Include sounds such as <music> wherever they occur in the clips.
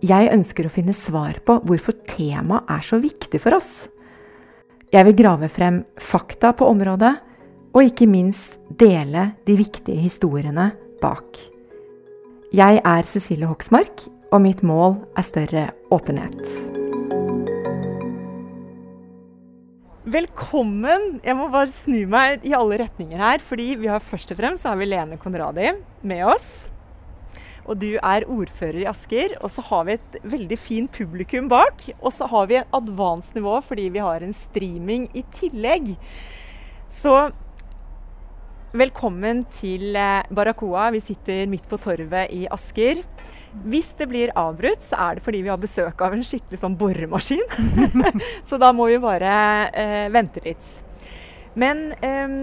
Jeg ønsker å finne svar på hvorfor temaet er så viktig for oss. Jeg vil grave frem fakta på området, og ikke minst dele de viktige historiene bak. Jeg er Cecilie Hoksmark, og mitt mål er større åpenhet. Velkommen! Jeg må bare snu meg i alle retninger her, fordi vi har først og fremst har vi Lene Konradi med oss. Og du er ordfører i Asker. Og så har vi et veldig fint publikum bak. Og så har vi et advanced nivå fordi vi har en streaming i tillegg. Så velkommen til eh, Barracoa. Vi sitter midt på torvet i Asker. Hvis det blir avbrutt, så er det fordi vi har besøk av en skikkelig sånn boremaskin. <laughs> så da må vi bare eh, vente litt. Men eh,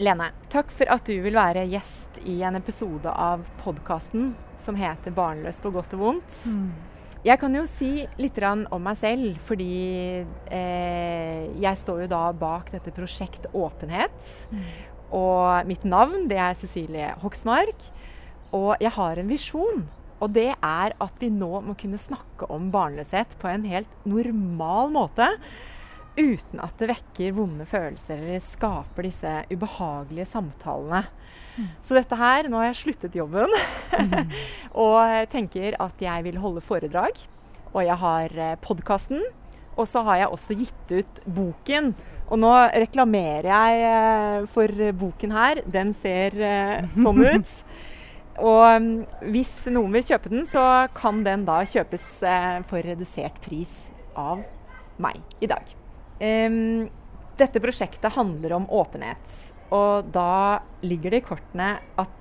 Lene, takk for at du vil være gjest i en episode av podkasten som heter 'Barnløs på godt og vondt'. Mm. Jeg kan jo si litt om meg selv, fordi eh, jeg står jo da bak dette prosjekt Åpenhet. Mm. Og mitt navn det er Cecilie Hoksmark. Og jeg har en visjon. Og det er at vi nå må kunne snakke om barnløshet på en helt normal måte uten at det vekker vonde følelser eller skaper disse ubehagelige samtalene. Mm. Så dette her Nå har jeg sluttet jobben mm. <laughs> og tenker at jeg vil holde foredrag. Og jeg har eh, podkasten. Og så har jeg også gitt ut boken. Og nå reklamerer jeg eh, for boken her. Den ser eh, sånn <laughs> ut. Og mm, hvis noen vil kjøpe den, så kan den da kjøpes for redusert pris av meg i dag. Um, dette prosjektet handler om åpenhet. Og da ligger det i kortene at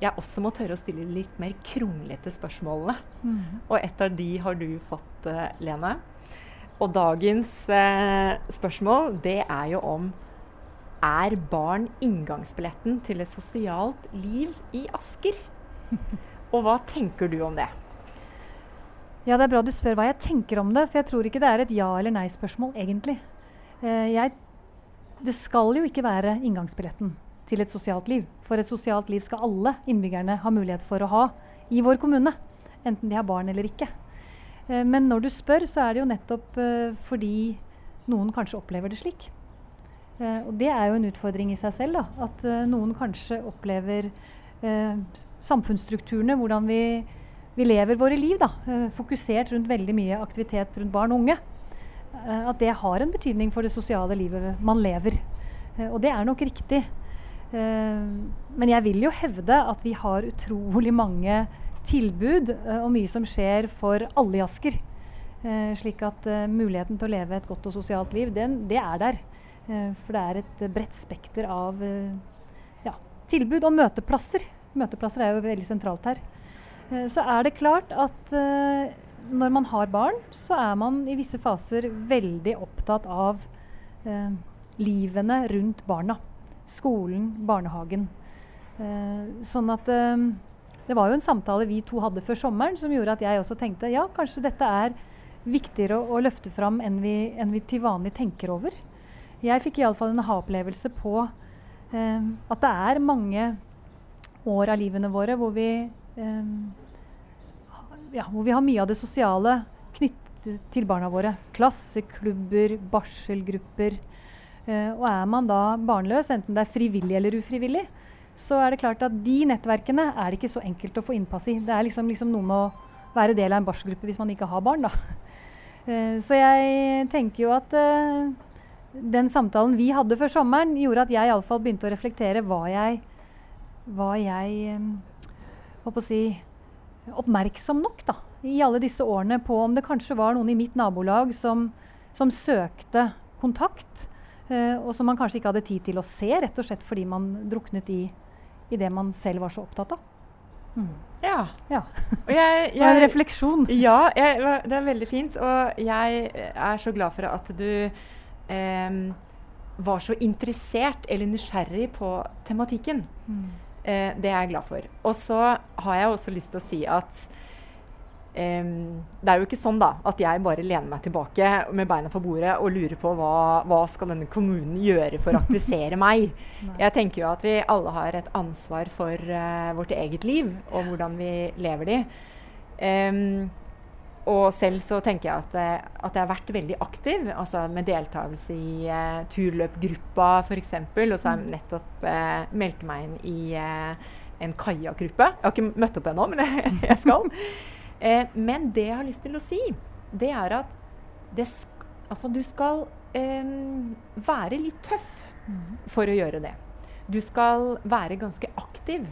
jeg også må tørre å stille litt mer kronglete spørsmålene. Mm. Og et av de har du fått, uh, Lene. Og dagens eh, spørsmål, det er jo om er barn inngangsbilletten til et sosialt liv i Asker? <laughs> Og hva tenker du om det? Ja, Det er bra du spør hva jeg tenker om det. For jeg tror ikke det er et ja- eller nei-spørsmål, egentlig. Eh, jeg, det skal jo ikke være inngangsbilletten til et sosialt liv. For et sosialt liv skal alle innbyggerne ha mulighet for å ha i vår kommune. Enten de har barn eller ikke. Eh, men når du spør, så er det jo nettopp eh, fordi noen kanskje opplever det slik. og det er jo en utfordring i seg selv. Da, at noen kanskje opplever samfunnsstrukturene, hvordan vi, vi, lever våre liv. Da, fokusert rundt veldig mye aktivitet rundt barn og unge. Eh, at det har en betydning for det sosiale livet man lever. Eh, og det er nok riktig. Eh, men jeg vil jo hevde at vi har utrolig mange tilbud og mye som skjer for alle i Asker. slik at muligheten til å leve et godt og sosialt liv, den, det er der. for det er et bredt spekter av ja, tilbud og møteplasser. Møteplasser er jo veldig sentralt her. så er det klart at når man har barn, så er man i visse faser veldig opptatt av eh, livene rundt barna. Skolen, barnehagen. Eh, sånn at eh, Det var jo en samtale vi to hadde før sommeren som gjorde at jeg også tenkte ja, kanskje dette er viktigere å, å løfte fram enn vi, enn vi, til vanlig tenker over. Jeg fikk iallfall en ha-opplevelse på eh, at det er mange år av livene våre hvor vi eh, ja, hvor vi har mye av det sosiale knyttet til barna våre. Klasseklubber, barselgrupper. Eh, og er man da barnløs, enten det er frivillig eller ufrivillig, så er det klart at de nettverkene er det ikke så enkelt å få innpass i. Det er liksom, liksom noe med å være del av en barselgruppe hvis man ikke har barn. Da. Eh, så jeg tenker jo at eh, den samtalen vi hadde før sommeren, gjorde at jeg iallfall begynte å reflektere hva jeg hva jeg eh, si, oppmerksom nok da, i alle disse årene på om det kanskje var noen i mitt nabolag som, som søkte kontakt, eh, og som man kanskje ikke hadde tid til å se, rett og slett fordi man druknet i, i det man selv var så opptatt av. Mm. Ja. ja. Og jeg, <laughs> jeg, en refleksjon. Ja, jeg, det er veldig fint. Og jeg er så glad for at du eh, var så interessert eller nysgjerrig på tematikken. Mm. Eh, det er jeg glad for. Og så har jeg også lyst til å si at eh, det er jo ikke sånn da, at jeg bare lener meg tilbake med beina på bordet og lurer på hva, hva skal denne kommunen gjøre for å aktivisere <laughs> meg. Jeg tenker jo at vi alle har et ansvar for eh, vårt eget liv og hvordan vi lever de. Um, og selv så tenker jeg at, uh, at, jeg har vært veldig aktiv, altså med deltakelse i uh, turløpgruppa f.eks. Og så har jeg nettopp meldt meg inn i en kajakkgruppe. Jeg har ikke møtt opp ennå, men jeg, <laughs> jeg skal. Eh, men det jeg har lyst til å si, det er at det altså, du skal eh, være litt tøff for å gjøre det. Du skal være ganske aktiv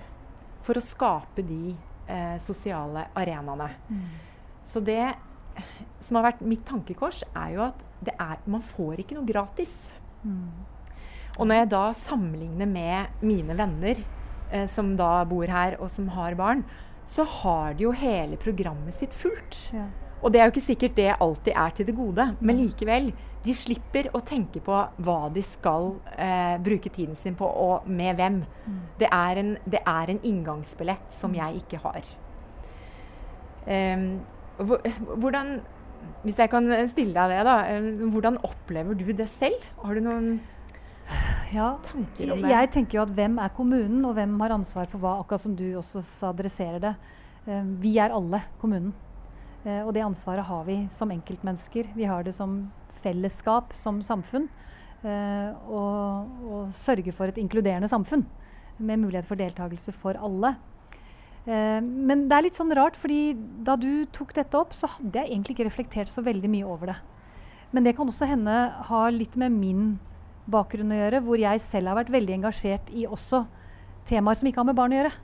for å skape de eh, sosiale arenaene. Mm. Så det som har vært mitt tankekors, er jo at er, man får ikke noe gratis. Mm. Og når jeg da sammenligner med mine venner eh, som da bor her, og som har barn, så har de jo hele programmet sitt fullt. Ja. Og det er jo ikke sikkert det alltid er til det gode, men likevel. De slipper å tenke på hva de skal eh, bruke tiden sin på, og med hvem. Mm. Det, er en, det, er en, inngangsbillett som jeg ikke har. Um, hvordan Hvis jeg kan stille deg det, da. Hvordan opplever du det selv? Har du noen ja, tanker om det? Jeg tenker jo at hvem er kommunen, og hvem har ansvar for hva? Akkurat som du også adresserer det. Uh, vi er alle kommunen. Uh, og det ansvaret har vi som enkeltmennesker. Vi har det som fellesskap, som samfunn. Og, og sørge for et inkluderende samfunn med mulighet for deltakelse for alle. Men det er litt sånn rart, fordi da du tok dette opp, så hadde jeg egentlig ikke reflektert så veldig mye over det. Men det kan også hende ha litt med min bakgrunn å gjøre, hvor jeg selv har vært veldig engasjert i også temaer som ikke har med barn å gjøre.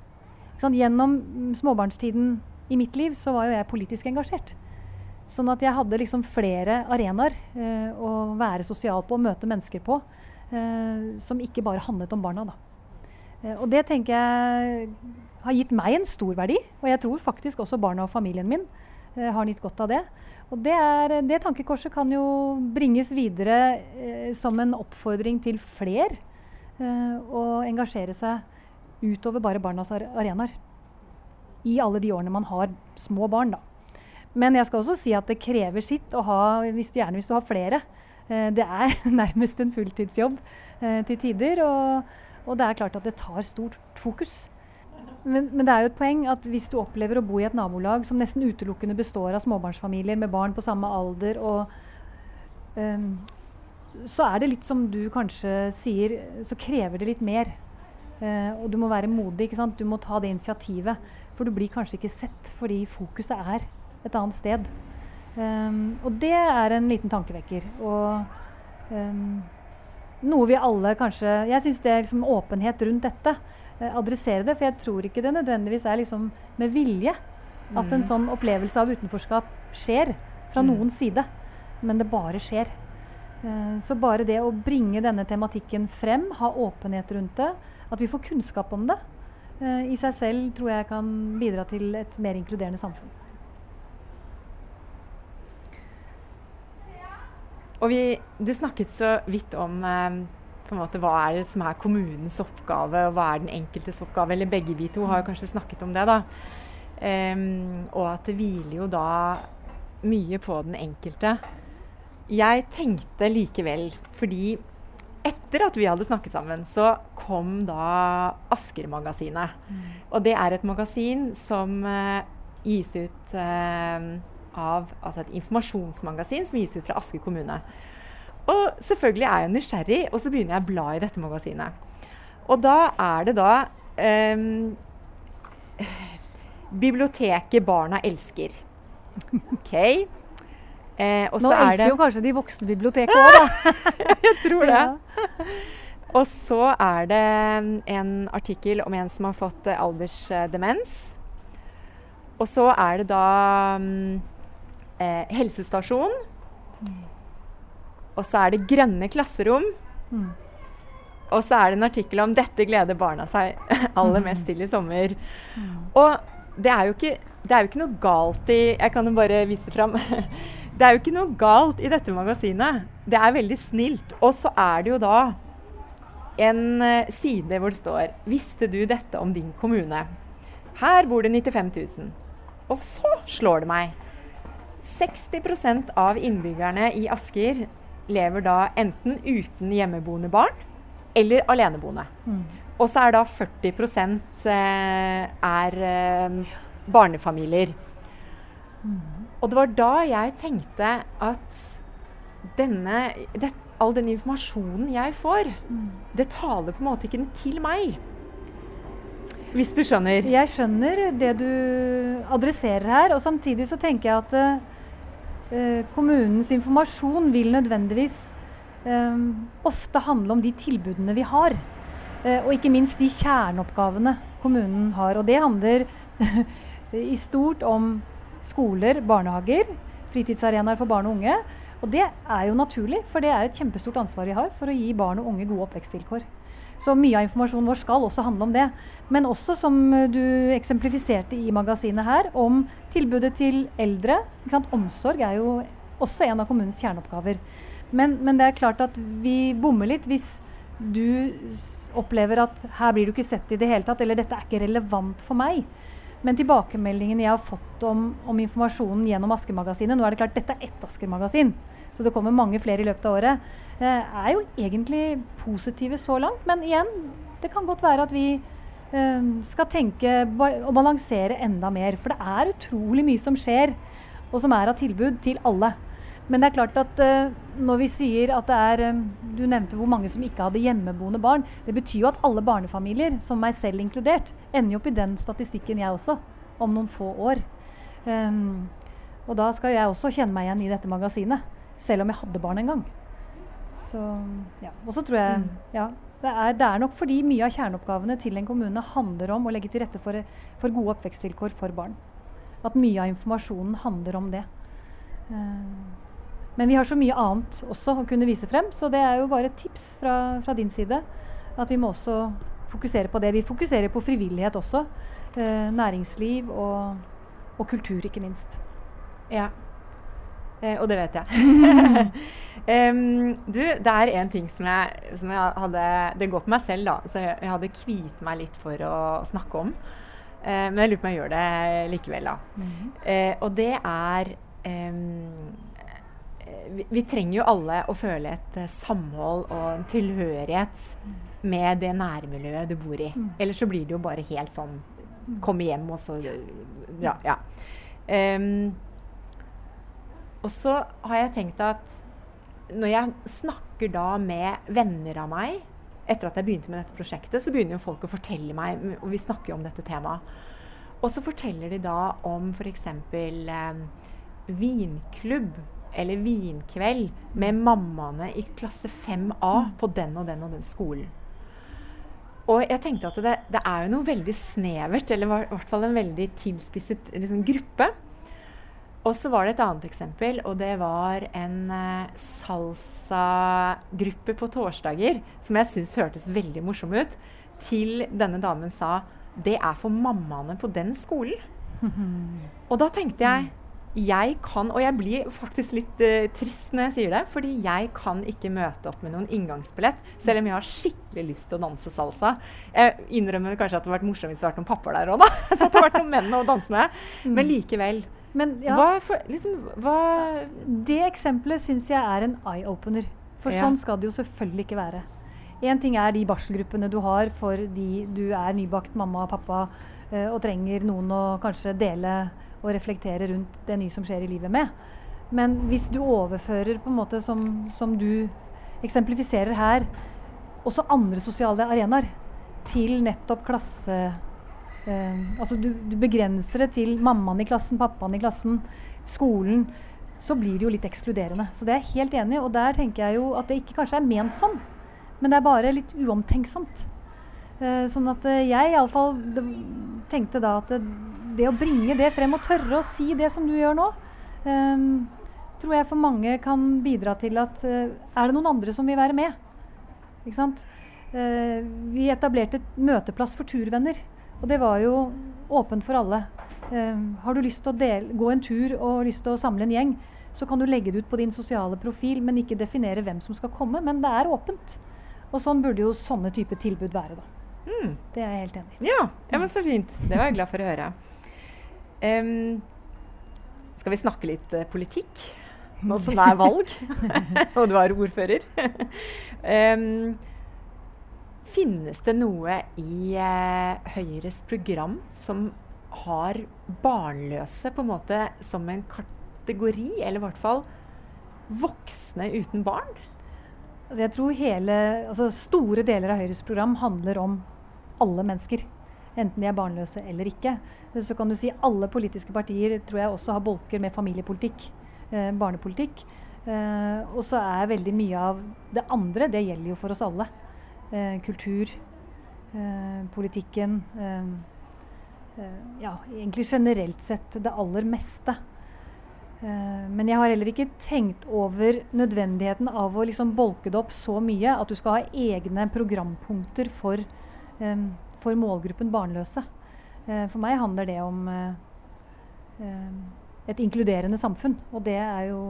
Gjennom småbarnstiden i mitt liv så var jo jeg politisk engasjert. Sånn at jeg hadde liksom flere arenaer eh, å være sosial på og møte mennesker på eh, som ikke bare handlet om barna. Da. Eh, og det tenker jeg har gitt meg en stor verdi, og jeg tror faktisk også barna og familien min eh, har nytt godt av det. Og det, er, det, tankekorset kan jo bringes videre eh, som en oppfordring til fler eh, å engasjere seg utover bare barnas arenaer. I alle de årene man har små barn, da. Men jeg skal også si at det krever sitt å ha, hvis, gjerne hvis du har flere. Eh, det er <laughs> nærmest en fulltidsjobb eh, til tider. Og, og det er klart at det tar stort fokus. Men, men, det er jo et poeng at hvis du opplever å bo i et nabolag som nesten utelukkende består av småbarnsfamilier med barn på samme alder, og, um, så er det litt som du kanskje sier, så krever det litt mer. Uh, og du må være modig. ikke sant? Du må ta det initiativet. For du blir kanskje ikke sett fordi fokuset er et annet sted. Um, og det er en liten tankevekker. Og um, noe vi alle kanskje Jeg syns det er liksom åpenhet rundt dette eh, adressere det. For jeg tror ikke det nødvendigvis er liksom med vilje at en mm. sånn opplevelse av utenforskap skjer fra mm. noens side. Men det bare skjer. Eh, så bare det å bringe denne tematikken frem, ha åpenhet rundt det, at vi får kunnskap om det, eh, i seg selv tror jeg kan bidra til et mer inkluderende samfunn. Og vi, det snakket så vidt om eh, måte, hva er det som er kommunens oppgave, og hva er den enkeltes oppgave? Eller begge vi to har kanskje snakket om det. da. Um, og at det hviler jo da mye på den enkelte. Jeg tenkte likevel, fordi etter at vi hadde snakket sammen, så kom da Asker-magasinet. Mm. Og det er et magasin som uh, gis ut uh, av Altså et informasjonsmagasin som gis ut fra Asker kommune. Og selvfølgelig er jeg nysgjerrig, og så begynner jeg å bla i dette magasinet. Og da er det da um, Biblioteket barna elsker. OK. Eh, Nå er elsker det jo kanskje de voksne biblioteket òg, da. <laughs> Jeg tror det. Ja. Og så er det en artikkel om en som har fått eh, aldersdemens. Og så er det da mm, eh, helsestasjon. Og så er det grønne klasserom. Mm. Og så er det en artikkel om 'Dette gleder barna seg <laughs> aller mest til i sommer'. Og det er, jo ikke, det er jo ikke noe galt i Jeg kan jo bare vise fram. <laughs> Det er jo ikke noe galt i dette magasinet. Det er veldig snilt. Og så er det jo da en eh, side hvor det står 'Visste du dette om din kommune?' Her bor det 95 000. Og så slår det meg. 60% av innbyggerne i Asker lever da enten uten hjemmeboende barn eller aleneboende. Mm. Og så er da 40 eh, er eh, barnefamilier. Og det var da jeg tenkte at denne, det, all den informasjonen jeg får, det taler på en måte ikke til meg. Hvis du skjønner? Jeg skjønner det du adresserer her, og samtidig så tenker jeg at eh, kommunens informasjon vil nødvendigvis eh, ofte handle om de tilbudene vi har. Eh, og ikke minst de kjerneoppgavene kommunen har. Og det handler <laughs> i stort om skoler, barnehager, fritidsarenaer for barn og unge. Og det er jo naturlig, for det er et kjempestort ansvar vi har for å gi barn og unge gode oppvekstvilkår. Så mye av informasjonen vår skal også handle om det. Men også, som du eksemplifiserte i magasinet her, om tilbudet til eldre. Omsorg er jo også en av kommunens kjerneoppgaver. Men, men det er klart at vi bommer litt hvis du opplever at her blir du ikke sett i det hele tatt, eller dette er ikke relevant for meg. Men tilbakemeldingen jeg har fått om, om informasjonen gjennom Askemagasinet Nå er det klart, dette er ett Askemagasin, så det kommer mange flere i løpet av året. Eh, er jo egentlig positive så langt. Men igjen, det kan godt være at vi eh, skal tenke og balansere enda mer. For det er utrolig mye som skjer, og som er av tilbud til alle. Men det er klart at eh, når vi sier at det er Du nevnte hvor mange som ikke hadde hjemmeboende barn. Det betyr jo at alle barnefamilier, som meg selv inkludert, ender opp i den statistikken jeg også, om noen få år. Um, og da skal jeg også kjenne meg igjen i dette magasinet, selv om jeg hadde barn en gang. Så, ja. Og så tror jeg Mm. ja, det, er, det er nok fordi mye av kjerneoppgavene til en kommune handler om å legge til rette for, for gode oppvekstvilkår for barn. At mye av informasjonen handler om det. Eh, men vi har så mye annet også å kunne vise frem, så det er jo bare et tips fra, fra din side. At vi må også fokusere på det. Vi fokuserer på frivillighet også. Eh, næringsliv og, og kultur, ikke minst. Ja. Eh, og det vet jeg. <laughs> um, du, det er en ting som jeg, som jeg hadde Det går på meg selv, da. Så jeg, jeg hadde kviet meg litt for å snakke om. Eh, men jeg lurer på om jeg gjør det likevel, da. Eh, og det er eh, vi, vi trenger jo alle å føle et eh, samhold og en tilhørighet med det nærmiljøet du bor i. Mm. Ellers så blir det jo bare helt sånn Komme hjem, og så Ja. ja. Um, og så har jeg tenkt at når jeg snakker da med venner av meg etter at jeg begynte med dette prosjektet, så begynner jo folk å fortelle meg, og vi snakker jo om dette temaet. Og så forteller de da om f.eks. Eh, vinklubb eller vinkveld med mammaene i klasse 5A på den og den og den skolen. Og jeg tenkte at det, det er jo noe veldig snevert, eller i hvert fall en veldig tilspisset liksom, gruppe. Og så var det et annet eksempel, og det var en eh, salsa-gruppe på torsdager som jeg syns hørtes veldig morsom ut, til denne damen sa det er for mammaene på den skolen. <laughs> Og da tenkte jeg jeg kan, og jeg blir faktisk litt uh, trist når jeg sier det, fordi jeg kan ikke møte opp med noen inngangsbillett, selv om jeg har skikkelig lyst til å danse salsa. Jeg innrømmer kanskje at det hadde vært morsomt hvis det hadde vært noen pappaer der òg, da. <laughs> Så at det hadde vært noen menn å danse med. Men likevel. Men ja, Hva, for, liksom, hva det eksempelet syns jeg er en eye-opener. For Ja. sånn skal det jo selvfølgelig ikke være. Én ting er de barselgruppene du har for de du er nybakt mamma og pappa eh, og trenger noen å kanskje dele og reflektere rundt det nye som skjer i livet med. Men hvis du overfører på en måte som, som du eksemplifiserer her, også andre sosiale arenaer til nettopp eh, altså du, du, begrenser det til mammaen i klassen, pappaen i klassen, skolen, så blir det jo litt ekskluderende. Så det er jeg helt enig i. Og der tenker jeg jo at det ikke kanskje er ment sånn, men det er bare litt uomtenksomt. Eh, sånn at eh, jeg iallfall tenkte da at det, det, å bringe det frem og tørre å si det som du gjør nå, um, tror jeg for mange kan bidra til at uh, er det noen andre som vil være med? Ikke sant? Uh, vi etablerte et møteplass for turvenner. Og det var jo åpent for alle. Uh, har du lyst til å dele, gå en tur og lyst til å samle en gjeng, så kan du legge det ut på din sosiale profil, men ikke definere hvem som skal komme. Men det er åpent. Og sånn burde jo sånne type tilbud være, da. Mm. Det er jeg helt enig i. Ja, ja, men så fint. Det var jeg glad for å høre. Um, skal vi snakke litt uh, politikk? Nå som det er valg, <laughs> og du er ordfører. um, Finnes det noe i uh, Høyres program som har barnløse på en måte som en kategori, eller i hvert fall voksne uten barn? Altså jeg tror hele, altså Store deler av Høyres program handler om alle mennesker. Enten de er barnløse eller ikke. Så kan du si Alle politiske partier tror jeg også har bolker med familiepolitikk, eh, barnepolitikk. Eh, og så er veldig mye av det andre, det gjelder jo for oss alle eh, kultur, eh, politikken eh, eh, Ja, egentlig generelt sett det aller meste. Men jeg har heller ikke tenkt over nødvendigheten av å liksom bolke det opp så mye at du skal ha egne programpunkter for, for målgruppen barnløse. for meg handler det om et inkluderende samfunn. Og det, jo,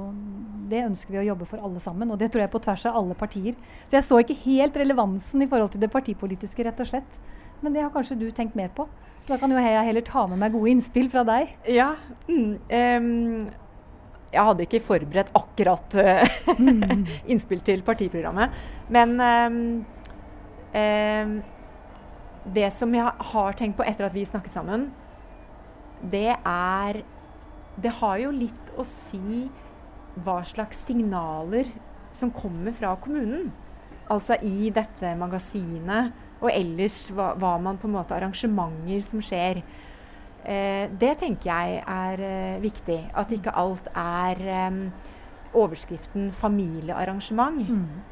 det, ønsker vi å jobbe for alle sammen. Og det tror jeg på tvers av alle partier. Så jeg så ikke helt relevansen i forhold til det partipolitiske, rett og slett. Men det har kanskje du tenkt mer på. Så da kan jo jeg heller ta med meg gode innspill fra deg. Ja. Mm, um, jeg hadde ikke forberedt akkurat uh, <laughs> innspill til partiprogrammet. Men um, um, det som jeg har tenkt på etter at vi snakket sammen, det er det har jo litt å si hva slags signaler som kommer fra kommunen. Altså i dette magasinet, og ellers hva, hva man på en måte Arrangementer som skjer. Eh, det tenker jeg er eh, viktig. At ikke alt er eh, overskriften 'familiearrangement'. Mm.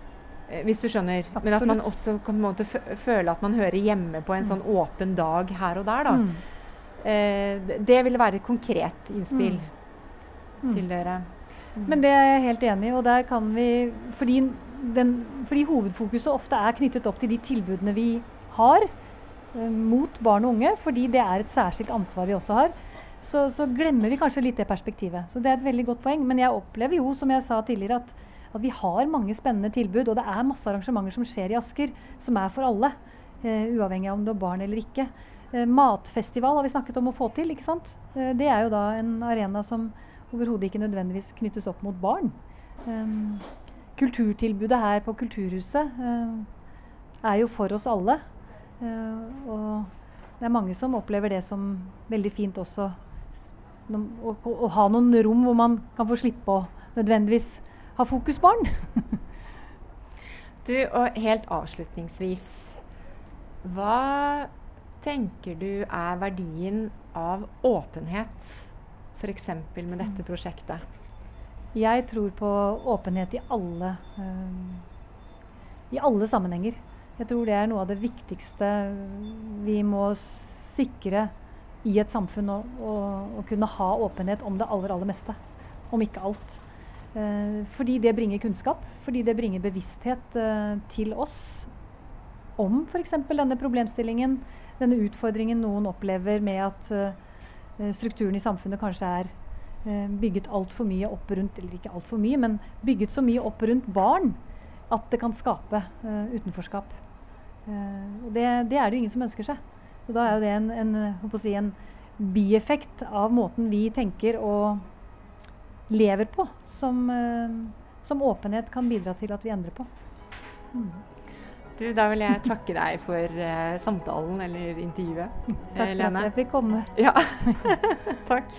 Eh, hvis du skjønner. Absolutt. Men at man også kan på en måte føle at man hører hjemme på en mm. sånn åpen dag her og der. da. Mm. Eh, det ville være et konkret innspill mm. mm. til dere. Mm. Men det er jeg helt enig i. Og der kan vi fordi, den, fordi, hovedfokuset ofte er knyttet opp til de tilbudene vi har eh, mot barn og unge, fordi det er et særskilt ansvar vi også har. Så, så, glemmer vi kanskje litt det perspektivet. Så det er et veldig godt poeng. Men jeg opplever jo, som jeg sa tidligere, at, at vi har mange spennende tilbud. Og det er masse arrangementer som skjer i Asker, som er for alle. Uh, uavhengig av om du har barn eller ikke. Uh, matfestival har vi snakket om å få til. ikke sant? Uh, det er jo da en arena som overhodet ikke nødvendigvis knyttes opp mot barn. Um, kulturtilbudet her på Kulturhuset er jo for oss alle. Og det er mange som opplever det som veldig fint også. Å, å, å, ha noen rom hvor man kan få slippe å nødvendigvis ha fokus barn. <laughs> du, og helt avslutningsvis Hva tenker du er verdien av åpenhet, f.eks. med dette prosjektet? Jeg tror på åpenhet i alle, uh, i alle sammenhenger. Jeg tror det er noe av det viktigste vi må sikre i et samfunn. Å kunne ha åpenhet om det aller, aller meste. Om ikke alt. Uh, fordi det bringer kunnskap. Fordi det bringer bevissthet uh, til oss om f.eks. denne problemstillingen denne utfordringen noen opplever med at uh, strukturen i samfunnet kanskje er uh, bygget altfor mye opp rundt Eller ikke altfor mye, men bygget så mye opp rundt barn at det kan skape uh, utenforskap. og det, det, er det jo ingen som ønsker seg. Så da er jo det en, en, en bieffekt av måten vi tenker og lever på, som, som åpenhet kan bidra til at vi endrer på. Mm. Du, da vil jeg takke deg for uh, samtalen eller intervjuet. Takk for Lene. at jeg fikk komme. Ja. <laughs> Takk.